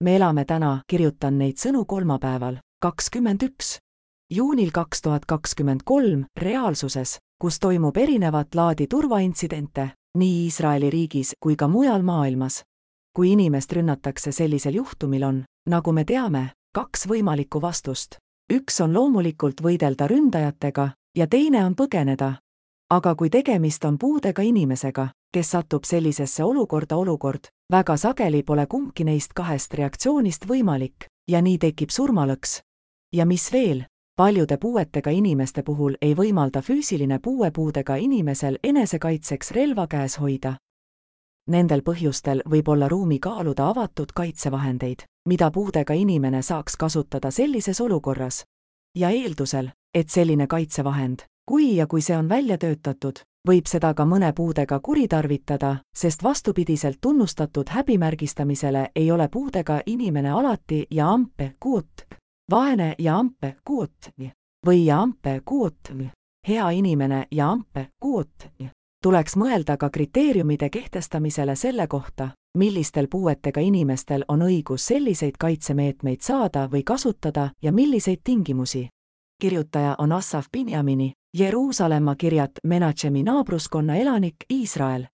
me elame täna, kirjutan neid sõnu kolmapäeval, kakskümmend üks juunil kaks tuhat kakskümmend kolm reaalsuses, kus toimub erinevat laadi turvaintsidente nii Iisraeli riigis kui ka mujal maailmas. kui inimest rünnatakse sellisel juhtumil on, nagu me teame, kaks võimalikku vastust. üks on loomulikult võidelda ründajatega ja teine on põgeneda. aga kui tegemist on puudega inimesega, kes satub sellisesse olukorda olukord, väga sageli pole kumbki neist kahest reaktsioonist võimalik ja nii tekib surmalõks. ja mis veel, paljude puuetega inimeste puhul ei võimalda füüsiline puue puudega inimesel enesekaitseks relva käes hoida. Nendel põhjustel võib olla ruumi kaaluda avatud kaitsevahendeid, mida puudega inimene saaks kasutada sellises olukorras. ja eeldusel, et selline kaitsevahend, kui ja kui see on välja töötatud, võib seda ka mõne puudega kuritarvitada, sest vastupidiselt tunnustatud häbimärgistamisele ei ole puudega inimene alati ja ampe kuut vaene ja ampe kuutni või ja ampe kuutni, hea inimene ja ampe kuutni. tuleks mõelda ka kriteeriumide kehtestamisele selle kohta, millistel puuetega inimestel on õigus selliseid kaitsemeetmeid saada või kasutada ja milliseid tingimusi. Kirjutaja on Assaf Binjamini, Jeruusalemma kirjat Menachemi naabruskonna elanik Iisrael